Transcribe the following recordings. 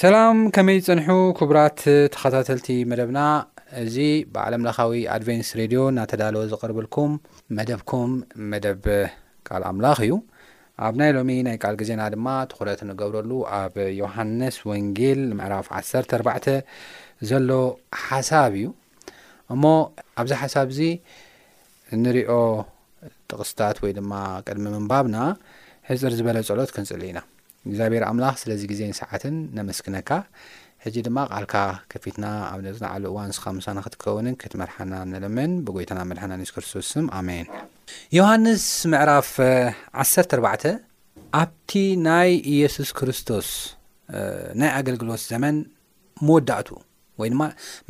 ሰላም ከመይ ጽንሑ ኩቡራት ተኸታተልቲ መደብና እዚ ብዓለም ለኻዊ ኣድቨንስ ሬድዮ እናተዳለወ ዝቐርብልኩም መደብኩም መደብ ቃል ኣምላኽ እዩ ኣብ ናይ ሎሚ ናይ ቃል ግዜና ድማ ትኹረት ንገብረሉ ኣብ ዮሃንስ ወንጌል ምዕራፍ 14 ዘሎ ሓሳብ እዩ እሞ ኣብዚ ሓሳብ እዚ እንሪኦ ጥቕስታት ወይ ድማ ቅድሚ ምንባብና ሕፅር ዝበለ ጸሎት ክንጽሊ ኢና እግዚኣብሔር ኣምላኽ ስለዚ ግዜን ሰዓትን ነመስግነካ ሕጂ ድማ ቃልካ ከፊትና ኣብ ነጽናዓሉ እዋን ንስኻ ምሳና ክትከውንን ክትመርሓና ንልምን ብጎይታና መድሓና ንስ ክርስቶስ ስም ኣሜን ዮሃንስ ምዕራፍ 14 ኣብቲ ናይ ኢየሱስ ክርስቶስ ናይ ኣገልግሎት ዘመን መወዳእቱ ወይ ድማ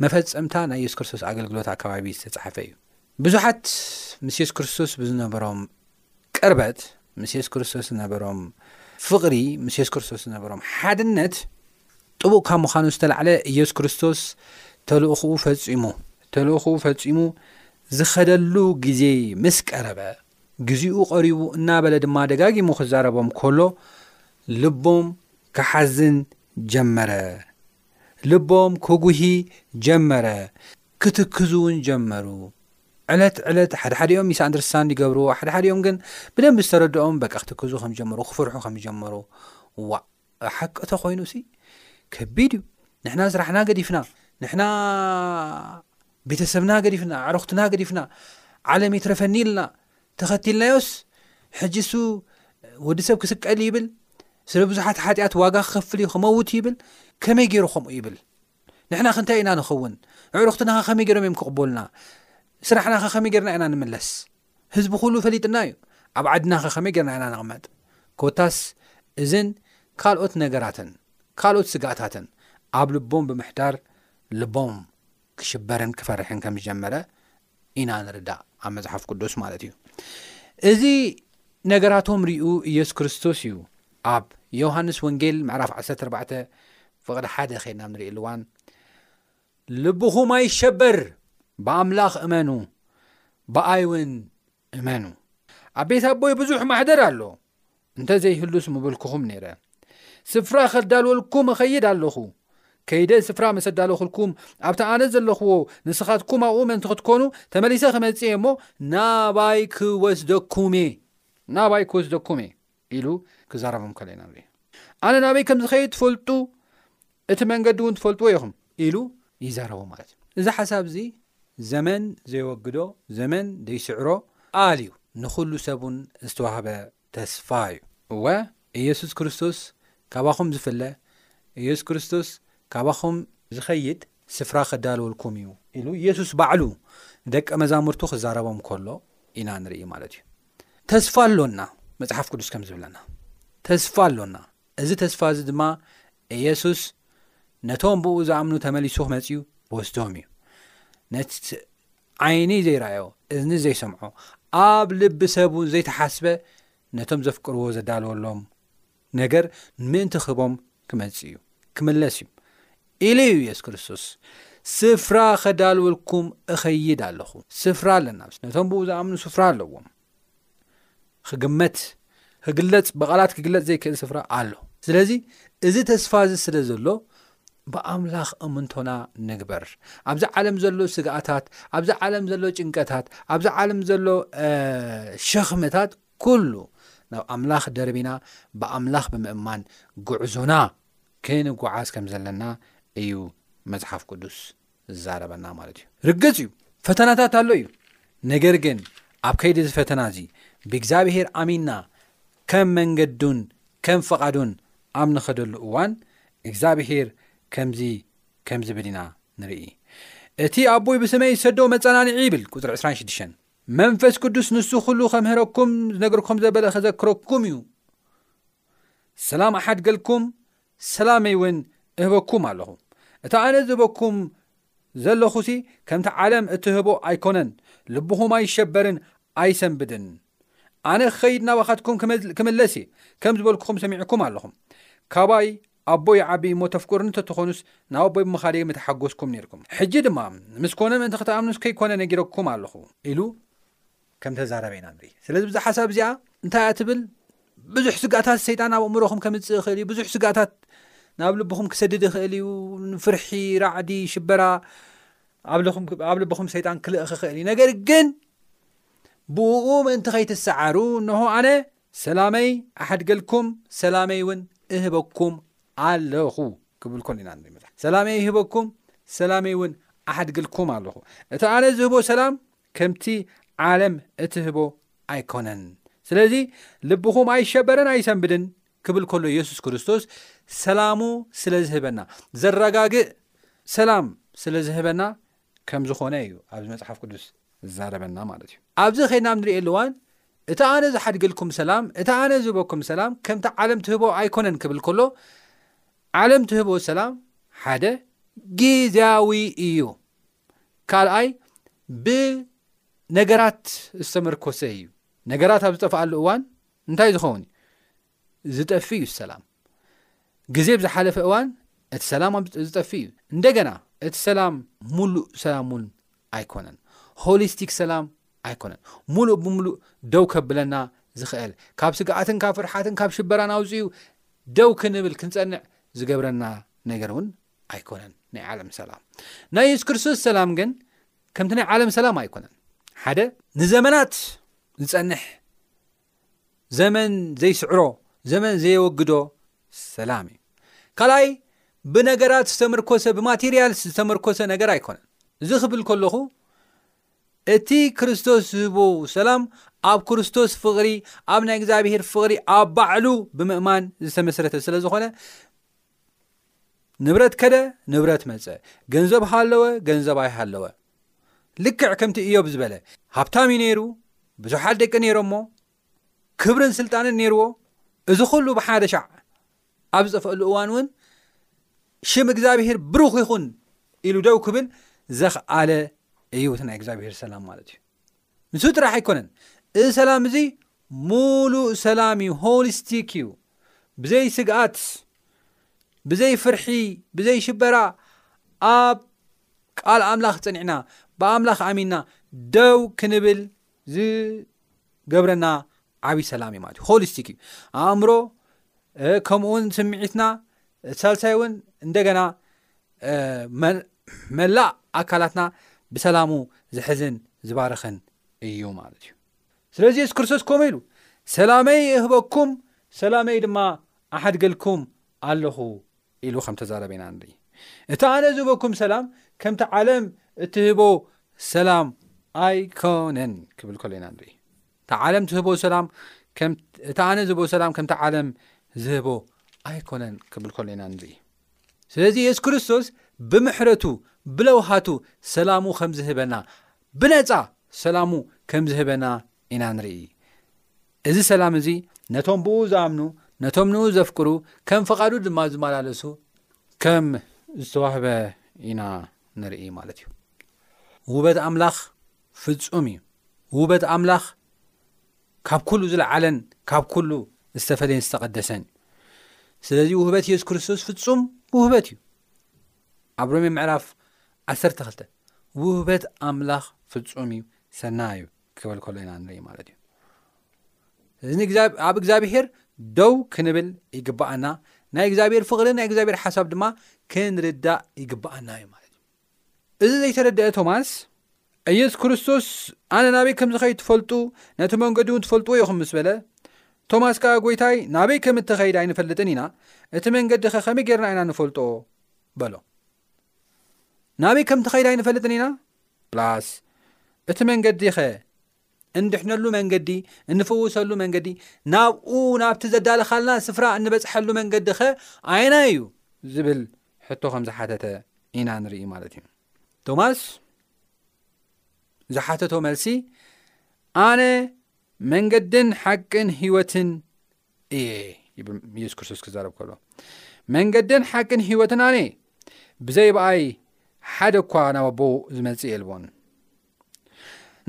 መፈጸምታ ናይ ኢየሱስ ክርስቶስ ኣገልግሎት ኣከባቢ ዝተጻሓፈ እዩ ብዙሓት ምስ የሱስ ክርስቶስ ብዝነበሮም ቅርበት ምስ የሱስ ክርስቶስ ዝነበሮም ፍቕሪ ምስ የሱስ ክርስቶስ ዝነበሮም ሓድነት ጥቡቕ ካብ ምዃኑ ዝተላዕለ ኢየሱስ ክርስቶስ ተልእኹኡ ፈፂሙ ተልእኹኡ ፈፂሙ ዝኸደሉ ግዜ ምስ ቀረበ ግዜኡ ቐሪቡ እናበለ ድማ ደጋጊሙ ክዛረቦም ከሎ ልቦም ክሓዝን ጀመረ ልቦም ክጉሂ ጀመረ ክትክዙ እውን ጀመሩ ዕለት ዕለት ሓድሓዲኦም ሚስ ኣንደርስታንድ ይገብርዎ ሓድሓዲኦም ግን ብደንቢ ዝተረድኦም በቃ ክትክዙ ከም ዝጀመሩ ክፍርሑ ከም ዝጀመሩ ዋእ ሓቂ ተኮይኑ ሲ ከቢድ እዩ ንሕና ስራሕና ገዲፍና ንሕና ቤተሰብና ገዲፍና ኣዕርክትና ገዲፍና ዓለም ይትረፈኒ ኢልና ተኸቲልናዮስ ሕጂ ሱ ወዲ ሰብ ክስቀል ይብል ስለ ብዙሓት ሓጢኣት ዋጋ ክከፍል እዩ ክመውት ይብል ከመይ ገይሩ ከምኡ ይብል ንሕናኸ እንታይ ኢና ንኸውን? ኣዕሩኽትናኸ ከመይ ገይሮም እዮም ክቕበሉና? ስራሕናኸ ከመይ ገርና ኢና ንምለስ? ህዝቢ ኩሉ ፈሊጥና እዩ። ኣብ ዓድናኸ ከመይ ገርና ኢና ንቕመጥ? ኮታስ እዝን ካልኦት ነገራትን ካልኦት ስጋእታትን ኣብ ልቦም ብምሕዳር ልቦም ክሽበርን ክፈርሕን ከም ዝጀመረ ኢና ንርዳእ ኣብ መጽሓፍ ቅዱስ ማለት እዩ እዚ ነገራቶም ርኡ ኢየሱስ ክርስቶስ እዩ ኣብ ዮሃንስ ወንጌል ምዕራፍ 14 ፍቕዲ ሓደ ኸይድና ብ ንሪእየ ልዋን ልብኹም ኣይሸበር ብኣምላኽ እመኑ ብኣይ እውን እመኑ ኣብ ቤት ኣቦይ ብዙሕ ማሕደር ኣሎ እንተ ዘይህሉስ ምብልክኹም ነይረ ስፍራ ከዳልወልኩም እኸይድ ኣለኹ ከይደ ስፍራ ምስ ኣዳለኹልኩም ኣብቲ ኣነ ዘለኽዎ ንስኻትኩም ኣብኡ ምእንቲ ክትኮኑ ተመሊሰ ክመጽእ እየ እሞ ናባይ ክወስደኩም እየ ናባይ ክወስደኩም እየ ኢሉ ክዛረቦም ከሎ ኢና ንርኢ ኣነ ናበይ ከም ዝኸይድ ትፈልጡ እቲ መንገዲ እውን ትፈልጥዎ ኢኹም ኢሉ ይዛረቦ ማለት እዩ እዚ ሓሳብ እዚ ዘመን ዘይወግዶ ዘመን ዘይስዕሮ ኣል እዩ ንዅሉ ሰብ ውን ዝተዋህበ ተስፋ እዩ እወ ኢየሱስ ክርስቶስ ካባኹም ዝፍለ ኢየሱስ ክርስቶስ ካባኹም ዝኸይድ ስፍራ ከዳልወልኩም እዩ ኢሉ ኢየሱስ ባዕሉ ደቂ መዛሙርቱ ክዛረቦም ከሎ ኢና ንርኢ ማለት እዩ ተስፋ ኣሎና መጽሓፍ ቅዱስ ከም ዝብለና ተስፋ ኣሎና እዚ ተስፋ እዚ ድማ ኢየሱስ ነቶም ብኡ ዝኣምኑ ተመሊሱ ክመፅዩ ክወስዶም እዩ ነቲ ዓይኒ ዘይረኣዮ እዝኒ ዘይሰምዖ ኣብ ልቢ ሰብውን ዘይተሓስበ ነቶም ዘፍቅርዎ ዘዳለወሎም ነገር ንምእንቲ ክህቦም ክመጽእ እዩ ክምለስ እዩ ኢሉ እዩ የሱስ ክርስቶስ ስፍራ ከዳልወልኩም እኸይድ ኣለኹ ስፍራ ኣለና ምስ ነቶም ብኡ ዝኣምኑ ስፍራ ኣለዎም ክግመት ክግለጽ ብቓላት ክግለጽ ዘይክእል ስፍራ ኣሎ ስለዚ እዚ ተስፋ እዚ ስለ ዘሎ ብኣምላኽ እምንቶና ንግበር ኣብዚ ዓለም ዘሎ ስግኣታት ኣብዚ ዓለም ዘሎ ጭንቀታት ኣብዚ ዓለም ዘሎ ሸኽምታት ኩሉ ናብ ኣምላኽ ደርቢና ብኣምላኽ ብምእማን ጉዕዞና ክንጉዓዝ ከም ዘለና እዩ መጽሓፍ ቅዱስ ዝዛረበና ማለት እዩ ርግጽ እዩ ፈተናታት ኣሎ እዩ ነገር ግን ኣብ ከይዲ እዚ ፈተና እዚ ብእግዚኣብሄር ኣሚንና ከም መንገዱን ከም ፍቓዱን ኣብ ንኸደሉ እዋን እግዚኣብሄር ከምዚ ከም ዝብል ኢና ንርኢ እቲ ኣቦይ ብስመይ ዝሰዶ መጸናንዒ ይብል ቁፅሪ 26 መንፈስ ቅዱስ ንሱ ኩሉ ከምህረኩም ዝነግርኩም ዘበለ ከዘክረኩም እዩ። ሰላም ኣሓድገልኩም ሰላመይ እውን እህበኩም ኣለኹ። እቲ ኣነ ዝህበኩም ዘለኹሲ ከምቲ ዓለም እትህቦ ኣይኮነን፣ ልብኹም ኣይሸበርን ኣይሰንብድን። ኣነ ክኸይድ ናባኻትኩም ክምለስ እየ ከም ዝበልኩኹም ሰሚዕኩም ኣለኹም። ካባይ ኣቦይ ይዓቢ እሞ ተፍቅሩኒ ተትኾኑስ ናብ ኣቦይ ብምኻደይ ምተሓጎስኩም ኔርኩም ሕጂ ድማ ምስ ኮነ ምእንቲ ክትኣምኑስ ከይኮነ ነጊረኩም ኣለኹ ኢሉ ከም ተዛረበ ኢና ንርኢ ስለዚ ብዛ ሓሳብ እዚኣ እንታይ እያ ትብል ብዙሕ ስግኣታት ሰይጣን ኣብ ኣእምሮኹም ከምጽእ ይኽእል እዩ ብዙሕ ስግኣታት ናብ ልብኹም ክሰድድ ይኽእል እዩ ፍርሒ ራዕዲ ሽበራ ኣብ ልብኹም ሰይጣን ክልእኽ ይኽእል እዩ ነገር ግን ብኡ ምእንቲ ከይትሰዓሩ እንሆ ኣነ ሰላመይ ኣሐድገልኩም ሰላመይ ውን እህበኩም ኣለኹ ክብል ኮሎ ኢና ንሪኢ መጽሓፍ ሰላመይ ይህበኩም ሰላመይ ውን ኣሐድግልኩም ኣለኹ እቲ ኣነ ዝህቦ ሰላም ከምቲ ዓለም እትህቦ ኣይኮነን ስለዚ ልብኹም ኣይሸበርን ኣይሰንብድን ክብል ከሎ የሱስ ክርስቶስ ሰላሙ ስለ ዝህበና ዘረጋግእ ሰላም ስለ ዝህበና ከም ዝኾነ እዩ ኣብዚ መጽሓፍ ቅዱስ ዝዛረበና ማለት እዩ ኣብዚ ኸይድና ኣብ ንርእየሉ እዋን እቲ ኣነ ዝሓድገልኩም ሰላም እቲ ኣነ ዝህበኩም ሰላም ከምቲ ዓለም ትህቦ ኣይኮነን ክብል ከሎ ዓለም ትህቦ ሰላም ሓደ ግዜያዊ እዩ ካልኣይ ብነገራት ዝተመርኮሰ እዩ ነገራት ኣብ ዝጠፍኣሉ እዋን እንታይ ዝኸውን እዩ ዝጠፍእ እዩ ሰላም ግዜ ብዝሓለፈ እዋን እቲ ሰላም ዝጠፍእ እዩ እንደገና እቲ ሰላም ሙሉእ ሰላም እውን ኣይኮነን ሆሊስቲክ ሰላም ኣይኮነን ሙሉእ ብምሉእ ደው ከብለና ዝኽእል ካብ ስግኣትን ካብ ፍርሓትን ካብ ሽበራን ኣውፅኡ ደው ክንብል ክንፀንዕ ዝገብረና ነገር እውን ኣይኮነን ናይ ዓለም ሰላም ናይ የሱስ ክርስቶስ ሰላም ግን ከምቲ ናይ ዓለም ሰላም ኣይኮነን ሓደ ንዘመናት ዝፀንሕ ዘመን ዘይስዕሮ ዘመን ዘየወግዶ ሰላም እዩ ካልኣይ ብነገራት ዝተመርኮሰ ብማቴርያል ዝተመርኮሰ ነገር ኣይኮነን እዚ ክብል ከለኹ እቲ ክርስቶስ ዝህቦ ሰላም ኣብ ክርስቶስ ፍቕሪ ኣብ ናይ እግዚኣብሄር ፍቕሪ ኣብ ባዕሉ ብምእማን ዝተመስረተ ስለ ዝኾነ ንብረት ከደ ንብረት መጸ፣ ገንዘብ ሃለወ ገንዘብ ኣይሃለወ፣ ልክዕ ከምቲ እዮብ ዝበለ ሃብታም እዩ ነይሩ፣ ብዙሓት ደቂ ነይሮሞ፣ ክብርን ስልጣንን ነይርዎ፣ እዚ ኩሉ ብሓደ ሻዕ ኣብ ዝጠፍአሉ እዋን እውን ሽም እግዚኣብሄር ብሩኽ ይኹን ኢሉ ደው ክብል ዘኽኣለ እዩ እቲ ናይ እግዚኣብሄር ሰላም ማለት እዩ ንሱ ጥራሕ ኣይኮነን እዚ ሰላም እዚ ሙሉእ ሰላም እዩ ሆሊስቲክ እዩ ብዘይ ስግኣት ብዘይ ፍርሒ ብዘይ ሽበራ ኣብ ቃል ኣምላኽ ጸኒዕና ብኣምላኽ ኣሚንና ደው ክንብል ዝገብረና ዓብዪ ሰላም እዩ ማለት እዩ ሆሊስቲክ እዩ ኣእምሮ ከምኡውን ስምዒትና ሳልሳይ እውን እንደገና መላእ ኣካላትና ብሰላሙ ዝሕዝን ዝባርኽን እዩ ማለት እዩ ስለዚ የሱስ ክርስቶስ ከምኡ ኢሉ ሰላመይ እህበኩም ሰላመይ ድማ ኣሓድገልኩም ኣለኹ ኢሉ ከም ተዛረበና ንርኢ እቲ ኣነ ዝህበኩም ሰላም ከምቲ ዓለም እትህቦ ሰላም ኣይኮነን ክብል ከሎኢና ንርኢ እታ ዓለም ትህቦ ሰላም ከም እቲ ኣነ ዝህቦ ሰላም ከምቲ ዓለም ዝህቦ ኣይኮነን ክብል ከሎ ኢና ንርኢ ስለዚ የሱስ ክርስቶስ ብምሕረቱ ብለውሃቱ ሰላሙ ከም ዝህበና ብነፃ ሰላሙ ከም ዝህበና ኢና ንርኢ እዚ ሰላም እዚ ነቶም ብኡ ዝኣምኑ ነቶም ንኡ ዘፍቅሩ ከም ፍቓዱ ድማ ዝመላለሱ ከም ዝተዋህበ ኢና ንርኢ ማለት እዩ ውበት ኣምላኽ ፍጹም እዩ። ውበት ኣምላኽ ካብ ኩሉ ዝለዓለን ካብ ኩሉ ዝተፈለየን ዝተቐደሰን እዩ። ስለዚ ውህበት የሱስ ክርስቶስ ፍጹም ውህበት እዩ። ኣብ ሮሜ ምዕራፍ ዓሰርተ ክልተ ውህበት ኣምላኽ ፍጹም እዩ ሰና እዩ ክበል ከሎ ኢና ንርኢ ማለት እዩ። እዚ ኣብ እግዚኣብሄር ደው ክንብል ይግባኣና ናይ እግዚኣብሄር ፍቕሪ ናይ እግዚኣብሄር ሓሳብ ድማ ክንርዳእ ይግባኣና እዩ ማለት እዩ እዚ ዘይተረድኣ ቶማስ፣ ኢየሱስ ክርስቶስ ኣነ ናበይ ከም ዝኸይድ ትፈልጡ፣ ነቲ መንገዲ እውን ትፈልጥዎ ኢኹም ምስ በለ፣ ቶማስ ከኣ ጐይታይ ናበይ ከም እትኸይድ ኣይንፈልጥን ኢና፣ እቲ መንገዲኸ ከመይ ጌርና ኢና ንፈልጦ? በሎ። ናበይ ከም ትኸይድ ኣይንፈልጥን ኢና ፕላስ እቲ መንገዲኸ እንድሕነሉ መንገዲ እንፍውሰሉ መንገዲ ናብኡ ናብቲ ዘዳለኻልና ስፍራ እንበፅሐሉ መንገዲ ኸ ኣየናይ እዩ ዝብል ሕቶ ከም ዝሓተተ ኢና ንርኢ ማለት እዩ ቶማስ ዝሓተቶ መልሲ ኣነ መንገድን ሓቅን ህይወትን እየ የሱስ ክርስቶስ ክዛረብ ከሎ መንገድን ሓቅን ህይወትን ኣነ ብዘይ በኣይ ሓደ እኳ ናብ ኣቦ ዝመፅእ የልቦን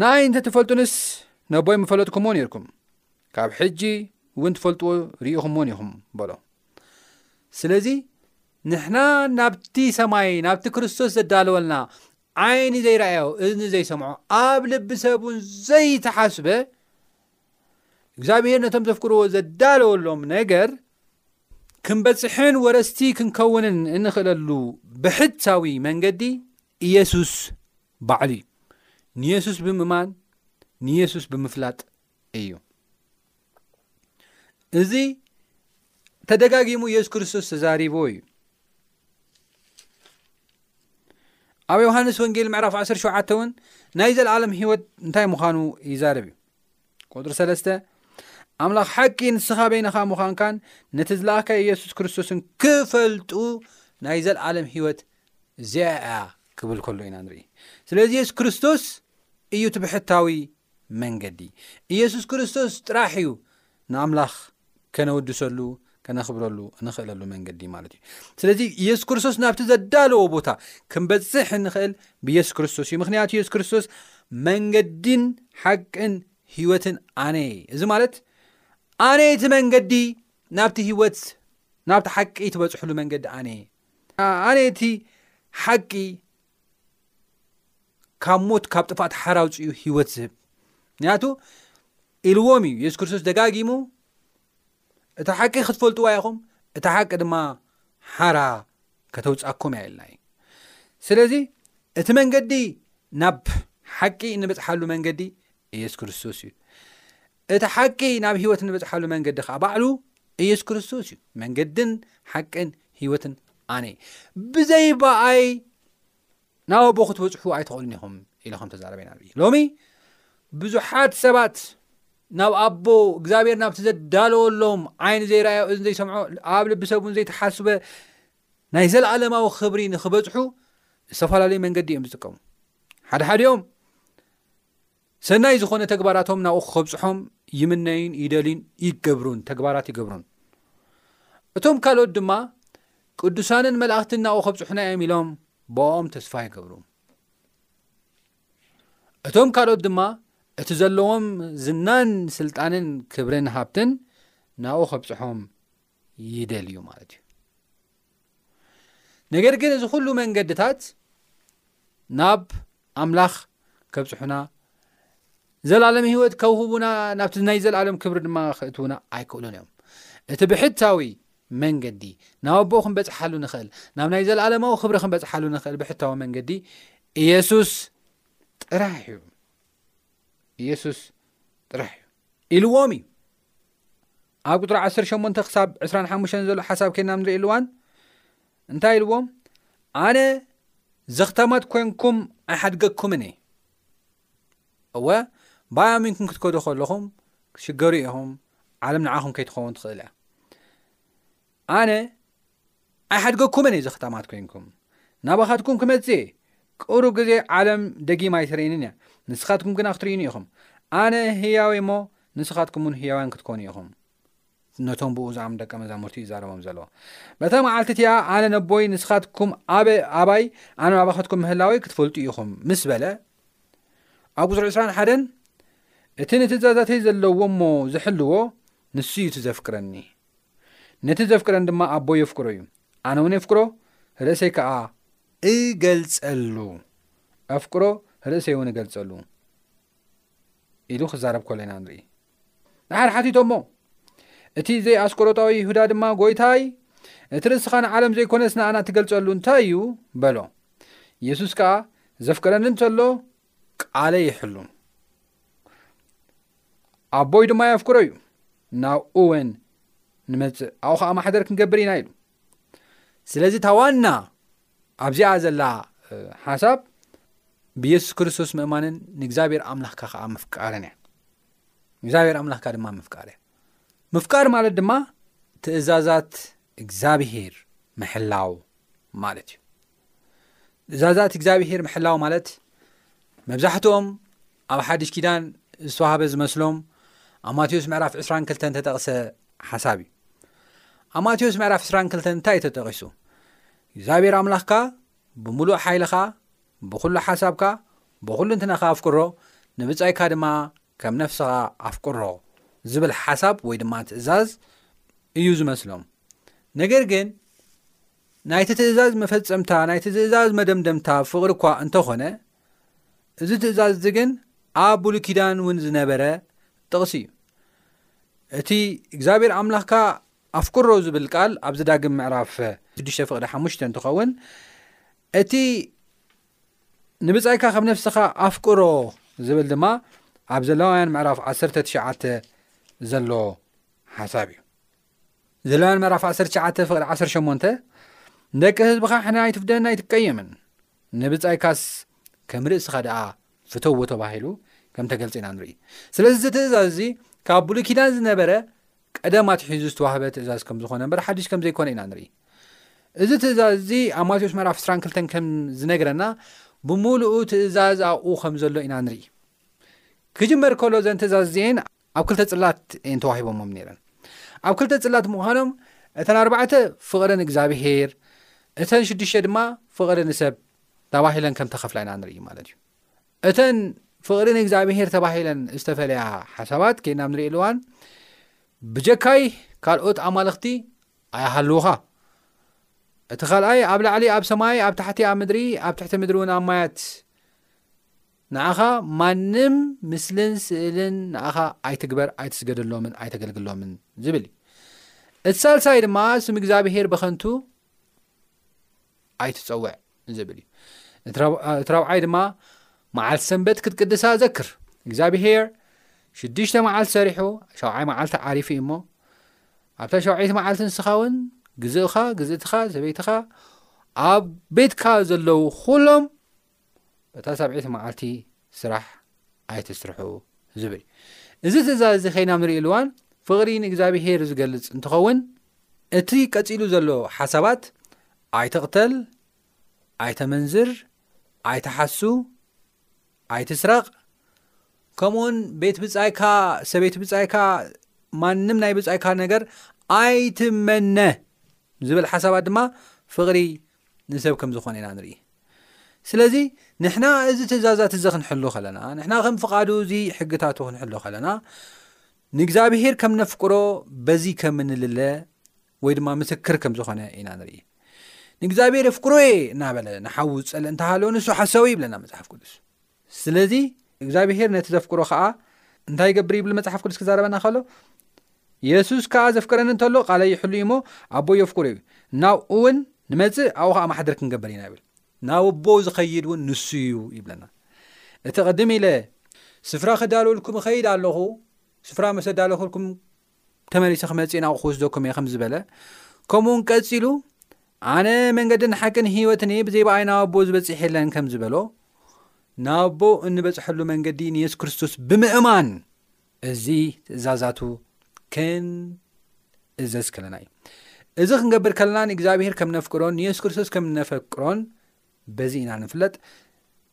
ንኣይ እንተ ትፈልጡንስ ነቦይ ምፈለጥኩምዎ ነርኩም ካብ ሕጂ እውን ትፈልጥዎ ርኢኹምዎን ኢኹም በሎ ስለዚ ንሕና ናብቲ ሰማይ ናብቲ ክርስቶስ ዘዳለወልና ዓይኒ ዘይረኣዮ እዝኒ ዘይሰምዖ ኣብ ልቢ ሰብ እውን ዘይተሓስበ እግዚኣብሄር ነቶም ዘፍቅርዎ ዘዳለወሎም ነገር ክንበፅሕን ወረስቲ ክንከውንን እንኽእለሉ ብሕታዊ መንገዲ ኢየሱስ ባዕሉ እዩ። ንየሱስ ብምእማን ንየሱስ ብምፍላጥ እዩ። እዚ ተደጋጊሙ ኢየሱስ ክርስቶስ ተዛሪቦ እዩ። ኣብ ዮሃንስ ወንጌል ምዕራፍ 17 እውን ናይ ዘለዓለም ህይወት እንታይ ምዃኑ ይዛረብ እዩ። ቁጥሪ ሰለስተ ኣምላኽ ሓቂ ንስኻ በይንኻ ምዃንካን ነቲ ዝለኣካዮ የሱስ ክርስቶስን ክፈልጡ ናይ ዘለዓለም ህይወት እዚኣ እያ ክብል ከሎ ኢና ንርኢ ስለዚ የሱስ ክርስቶስ እዩ ትብሕታዊ መንገዲ ኢየሱስ ክርስቶስ ጥራሕ እዩ ንኣምላኽ ከነወድሰሉ ከነኽብረሉ እንኽእለሉ መንገዲ ማለት እዩ ስለዚ ኢየሱስ ክርስቶስ ናብቲ ዘዳለዎ ቦታ ክንበፅሕ እንኽእል ብየሱስ ክርስቶስ እዩ ምክንያቱ የሱስ ክርስቶስ መንገዲን ሓቅን ህይወትን ኣነ እዚ ማለት ኣነ እቲ መንገዲ ናብቲ ህይወት ናብቲ ሓቂ ትበፅሕሉ መንገዲ ኣነ ኣነ እቲ ሓቂ ካብ ሞት ካብ ጥፋእት ሓራውፅኡ ህይወት ዝህብ ምክንያቱ ኢልዎም እዩ የሱስ ክርስቶስ ደጋጊሙ እታ ሓቂ ክትፈልጥዋ ኢኹም እታ ሓቂ ድማ ሓራ ከተውፃኩም እያ ኢልና እዩ ስለዚ እቲ መንገዲ ናብ ሓቂ እንበፅሓሉ መንገዲ ኢየሱስ ክርስቶስ እዩ እቲ ሓቂ ናብ ሂወት እንበፅሓሉ መንገዲ ከዓ ባዕሉ ኢየሱስ ክርስቶስ እዩ መንገድን ሓቅን ሂወትን ኣነ ብዘይ በኣይ ናብ ኣቦ ክትበፅሑ ኣይትኽእሉን ኢኹም ኢለ ከም ተዛረበ ኢና ንርኢ ሎሚ ብዙሓት ሰባት ናብ ኣቦ እግዚኣብሔር ናብቲ ዘዳለወሎም ዓይኒ ዘይረኣዮ እዚ ዘይሰምዖ ኣብ ልቢ ሰብ እውን ዘይተሓስበ ናይ ዘለኣለማዊ ክብሪ ንክበፅሑ ዝተፈላለዩ መንገዲ እዮም ዝጥቀሙ ሓደሓደኦም ሰናይ ዝኾነ ተግባራቶም ናብኡ ክኸብጽሖም ይምነዩን ይደልዩን ይገብሩን ተግባራት ይገብሩን። እቶም ካልኦት ድማ ቅዱሳንን መላእኽትን ናብኡ ከብጽሑና እዮም ኢሎም ብኦም ተስፋ ይገብሩ። እቶም ካልኦት ድማ እቲ ዘለዎም ዝናን ስልጣንን ክብርን ሃብትን ናብኡ ከብጽሖም ይደልዩ ማለት እዩ ነገር ግን እዚ ኩሉ መንገድታት ናብ ኣምላኽ ከብፅሑና ዘለኣለም ህይወት ከውህቡና ናብቲ ናይ ዘለኣለም ክብሪ ድማ ክእትውና ኣይክእሉን እዮም እቲ ብሕታዊ መንገዲ ናብ ኣቦኡ ክንበፅሓሉ ንኽእል ናብ ናይ ዘለኣለማዊ ክብሪ ክንበፅሓሉ ንኽእል ብሕታዊ መንገዲ ኢየሱስ ጥራሕ እዩ ኢየሱስ ጥራሕ እዩ ኢልዎም እዩ ኣብ ቅጥሪ 18 ክሳብ 25 ዘሎ ሓሳብ ከይና ንሪእሉ እዋን እንታይ ኢልዎም ኣነ ዘኽተመት ኮንኩም ኣይሓድገኩምን እየ እወ ባያሚንኩም ክትከዱ ከለኹም ክትሽገሩ ኢኹም ዓለም ንዓኹም ከይትኸውን ትኽእል እያ ኣነ ኣይሓድገኩምን እየ ዘኽታማት ኮይንኩም ናባኻትኩም ክመጽእ እየ ቅሩብ ግዜ ዓለም ደጊማ ኣይትርእንን እያ ንስኻትኩም ግና ክትርእዩኒ ኢኹም ኣነ ህያው እየ እሞ ንስኻትኩም እውን ህያውያን ክትኮኑ ኢኹም ነቶም ብኡ ዝኣምኑ ደቀ መዛሙርቲ ይዛረቦም ዘሎ በታ መዓልቲ እቲኣ ኣነ ነቦይ ንስኻትኩም ኣበ ኣባይ ኣነ ኣባኻትኩም ምህላወይ ክትፈልጡ ኢኹም ምስ በለ ኣብ ቁፅሪ 21 እቲ ንትእዛዛተይ ዘለዎ እሞ ዝሕልዎ ንሱ እዩ እቲ ዘፍቅረኒ ነቲ ዘፍቅረን ድማ ኣቦይ የፍቅሮ እዩ፣ ኣነ እውን የፍቅሮ ርእሰይ ከኣ እገልጸሉ፣ ኣፍቅሮ ርእሰይ እውን እገልጸሉ ኢሉ ክዛረብ ከሎ ኢና ንርኢ። ድሓር ሓቲቶሞ፣ እቲ ዘይኣስቆሮጣዊ ይሁዳ ድማ ጎይታይ እቲ ርእስኻ ንዓለም ዘይኮነስ ንኣና እትገልጸሉ እንታይ እዩ በሎ። ኢየሱስ ከኣ ዘፍቅረኒ እንተሎ ቃለይ ይሕሉ ኣቦይ ድማ የፍክሮ እዩ ናብኡ ወን ንመፅእ ኣብኡ ከዓ ማሕደር ክንገብር ኢና ኢሉ ስለዚ እታ ዋና ኣብዚኣ ዘላ ሓሳብ ብየሱስ ክርስቶስ ምእማንን ንእግዚኣብሔር ኣምላኽካ ከዓ ምፍቃርን እያ እግዚኣብሔር ኣምላኽካ ድማ ምፍቃር እያ ምፍቃር ማለት ድማ ትእዛዛት እግዚኣብሄር ምሕላው ማለት እዩ ትእዛዛት እግዚኣብሄር ምሕላው ማለት መብዛሕትኦም ኣብ ሓድሽ ኪዳን ዝተዋህበ ዝመስሎም ኣብ ማቴዎስ ምዕራፍ 22 ተጠቕሰ ሓሳብ እዩ ኣብ ማቴዎስ ምዕራፍ 22 እንታይ እዩ ተጠቒሱ እግዚኣብሔር ኣምላኽካ ብምሉእ ሓይልኻ ብዅሉ ሓሳብካ ብዅሉ እንትናኻ ኣፍቅሮ ንብጻይካ ድማ ከም ነፍስኻ ኣፍቅሮ ዝብል ሓሳብ ወይ ድማ ትእዛዝ እዩ ዝመስሎም ነገር ግን ናይቲ ትእዛዝ መፈጸምታ ናይቲ ትእዛዝ መደምደምታ ፍቕሪ እኳ እንተ ዀነ፣ እዚ ትእዛዝ እዚ ግን ኣብ ብሉይ ኪዳን እውን ዝነበረ ጥቕሲ እዩ። እቲ እግዚኣብሄር ኣምላኽካ ኣፍቅሮ ዝብል ቃል ኣብ ዘዳግም ምዕራፍ ሽዱሽተ ፍቕዲ ሓሙሽተ እንትኸውን እቲ ንብጻይካ ከም ነፍስኻ ኣፍቅሮ ዝብል ድማ ኣብ ዘለዋውያን ምዕራፍ ዓሰርተ ትሽዓተ ዘሎ ሓሳብ እዩ። ዘላን መራፍ 19 ፍቕሪ 18 ንደቂ ህዝብኻ ሕነ ኣይትፍደን ኣይትቀየምን ንብጻይካስ ከም ርእስኻ ደኣ ፍተዎ ተባሂሉ ከም ተገልጸ ኢና ንርኢ ስለዚ እዚ ትእዛዝ እዚ ካብ ብሉይ ኪዳን ዝነበረ ቀደም ኣትሒዙ ዝተዋህበ ትእዛዝ ከም ዝኾነ እምበር ሓድሽ ከም ዘይኮነ ኢና ንርኢ እዚ ትእዛዝ እዚ ኣብ ማቴዎስ መራፍ 22 ከም ዝነግረና ብምሉኡ ትእዛዝ ኣብኡ ከም ዘሎ ኢና ንርኢ ክጅመር ከሎ ዘን ትእዛዝ እዚኤን ኣብ ክልተ ጽላት እየን ተዋሂቦሞም ነይረን ኣብ ክልተ ጽላት ምዃኖም እተን ኣርባዕተ ፍቕሪ ንእግዚኣብሄር እተን ሽዱሽተ ድማ ፍቕሪ ንሰብ ተባሂለን ከም ተኸፍላ ኢና ንርኢ ማለት እዩ እተን ፍቕሪ ንእግዚኣብሄር ተባሂለን ዝተፈለያ ሓሳባት ከይናብ ንሪኢ ኣለዋን ብጀካይ ካልኦት ኣማልኽቲ ኣይሃልዉኻ እቲ ካልኣይ ኣብ ላዕሊ ኣብ ሰማይ ኣብ ታሕቲ ኣብ ምድሪ ኣብ ትሕቲ ምድሪ እውን ኣብ ማያት ንኣኻ ማንም ምስልን ስእልን ንኣኻ ኣይትግበር ኣይትስገደሎምን ኣይተገልግሎምን ዝብል እዩ እቲ ሳልሳይ ድማ ስም እግዚኣብሄር ብኸንቱ ኣይትፀውዕ ዝብል እዩ እቲ ራብዓይ ድማ መዓልቲ ሰንበት ክትቅድሳ ዘክር እግዚኣብሄር ሽዱሽተ መዓልቲ ሰሪሑ ሸውዓይ መዓልቲ ዓሪፉ እዩ እሞ ኣብታ ሸውዓይቲ መዓልቲ ንስኻ እውን ግዝእኻ ግዝእትኻ ሰበይትኻ ኣብ ቤትካ ዘለዉ ኩሎም እታ ሳብዐይቲ መዓልቲ ስራሕ ኣይትስርሑ ዝብል እዩ። እዚ ትእዛዝ እዚ ከይና ንርእየሉ እዋን ፍቕሪ ንእግዚኣብሄር ዝገልጽ እንትኸውን እቲ ቀጺሉ ዘሎ ሓሳባት ኣይትቕተል፣ ኣይተመንዝር፣ ኣይትሓሱ፣ ኣይትስረቕ ከምኡውን ቤት ብጻይካ ሰበይቲ ብጻይካ ማንም ናይ ብጻይካ ነገር ኣይትመነ ዝብል ሓሳባት ድማ ፍቕሪ ንሰብ ከም ዝኾነ ኢና ንርኢ ስለዚ ንሕና እዚ ትእዛዛት እዚ ክንሕሉ ከለና ንሕና ከም ፍቓዱ እዚ ሕግታቱ ክንሕሉ ከለና ንእግዚኣብሄር ከም ነፍቅሮ በዚ ከም ንልለ ወይ ድማ ምስክር ከም ዝኾነ ኢና ንርኢ ንእግዚኣብሄር የፍቅሮ እየ እናበለ ንሓዉ ዝፀልእ እንተሃለወ ንሱ ሓሳዊ ይብለና መፅሓፍ ቅዱስ ስለዚ እግዚኣብሄር ነቲ ዘፍቅሮ ኸዓ እንታይ ይገብር ይብል መጽሓፍ ቅዱስ ክዛረበና ከሎ የሱስ ከኣ ዘፍቅረኒ እንተሎ ቃለይ ይሕሉ እዩሞ ኣቦ የፍቅሩ እዩ ናብኡ እውን ንመፅእ ኣብኡ ከዓ ማሓድር ክንገበር ኢና ይብል ናብ ኣቦ ዝኸይድ እውን ንሱ እዩ ይብለና እቲ ቅድም ኢለ ስፍራ ክዳልወልኩም እኸይድ ኣለኹ ስፍራ መሰ ዳለኹልኩም ተመሊሰ ክመጽእ ናብኡ ክወስደኩም እየ ከም ዝበለ ከምኡ እውን ቀጺሉ ኣነ መንገድን ሓቅን ህይወትን እየ ብዘይ ብኣይ ናብ ኣቦ ዝበጽሕ የለን ከም ዝበሎ ናብ ኣቦ እንበጽሐሉ መንገዲ ንየሱስ ክርስቶስ ብምእማን እዚ ትእዛዛቱ ክንእዘዝ ከለና እዩ እዚ ክንገብር ከለና ንእግዚኣብሄር ከም ነፍቅሮን ንየሱስ ክርስቶስ ከም ነፈቅሮን በዚ ኢና ንፍለጥ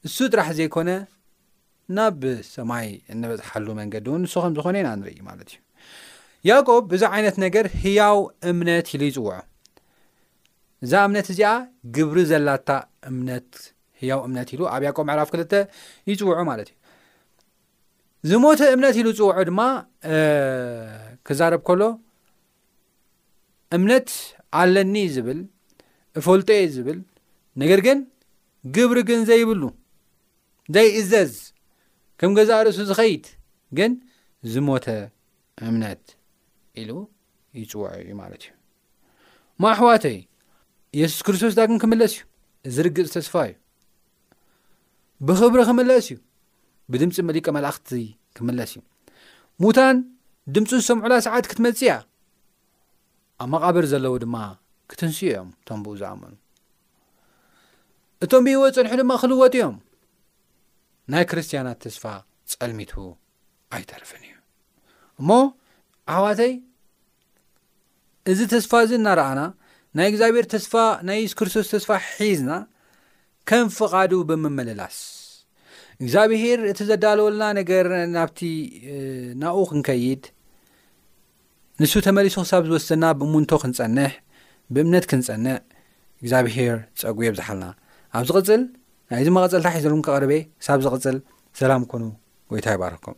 እሱ ጥራሕ ዘይኮነ ናብ ሰማይ እንበጽሓሉ መንገዲ እውን ንሱ ከም ዝኾነ ኢና ንርኢ ማለት እዩ ያቆብ እዚ ዓይነት ነገር ህያው እምነት ኢሉ ይፅውዖ እዛ እምነት እዚኣ ግብሪ ዘላታ እምነት ህያው እምነት ኢሉ ኣብ ያቆብ ምዕራፍ ክልተ ይፅውዖ ማለት እዩ ዝሞተ እምነት ኢሉ ዝፅውዖ ድማ ክዛረብ ከሎ እምነት ኣለኒ ዝብል እፈልጦ እየ ዝብል ነገር ግን ግብሪ ግን ዘይብሉ ዘይእዘዝ ከም ገዛእ ርእሱ ዝኸይድ ግን ዝሞተ እምነት ኢሉ ይፅውዖ እዩ ማለት እዩ ማኣሕዋተይ የሱስ ክርስቶስ ዳግም ክምለስ እዩ እዚ ርግፅ ተስፋ እዩ ብኽብሪ ክምለስ እዩ ብድምፂ መሊቀ መላእኽቲ ክምለስ እዩ ሙታን ድምፁ ዝሰምዑላ ሰዓት ክትመፅ እያ ኣብ መቓብር ዘለዉ ድማ ክትንስኡ እዮም እቶም ብኡ ዝኣመኑ እቶም ብህይወት ፅንሑ ድማ ክልወጡ እዮም ናይ ክርስትያናት ተስፋ ፀልሚቱ ኣይተርፍን እዩ እሞ ኣሕዋተይ እዚ ተስፋ እዚ እናረኣና ናይ እግዚኣብሔር ተስፋ ናይ የሱስ ክርስቶስ ተስፋ ሒዝና ከም ፍቓዱ ብምምልላስ እግዚኣብሄር እቲ ዘዳለወልና ነገር ናብቲ ናብኡ ክንከይድ ንሱ ተመሊሱ ክሳብ ዝወስደና ብምንቶ ክንፀንሕ ብእምነት ክንፀንዕ እግዚኣብሄር ፀጉ የብዝሓልና ኣብ ዝቕፅል ናይዚ መቐፀልታ ሒዘልኩም ከቐርበ ክሳብ ዝቕፅል ሰላም ኮኑ ጎይታ ይባረኩም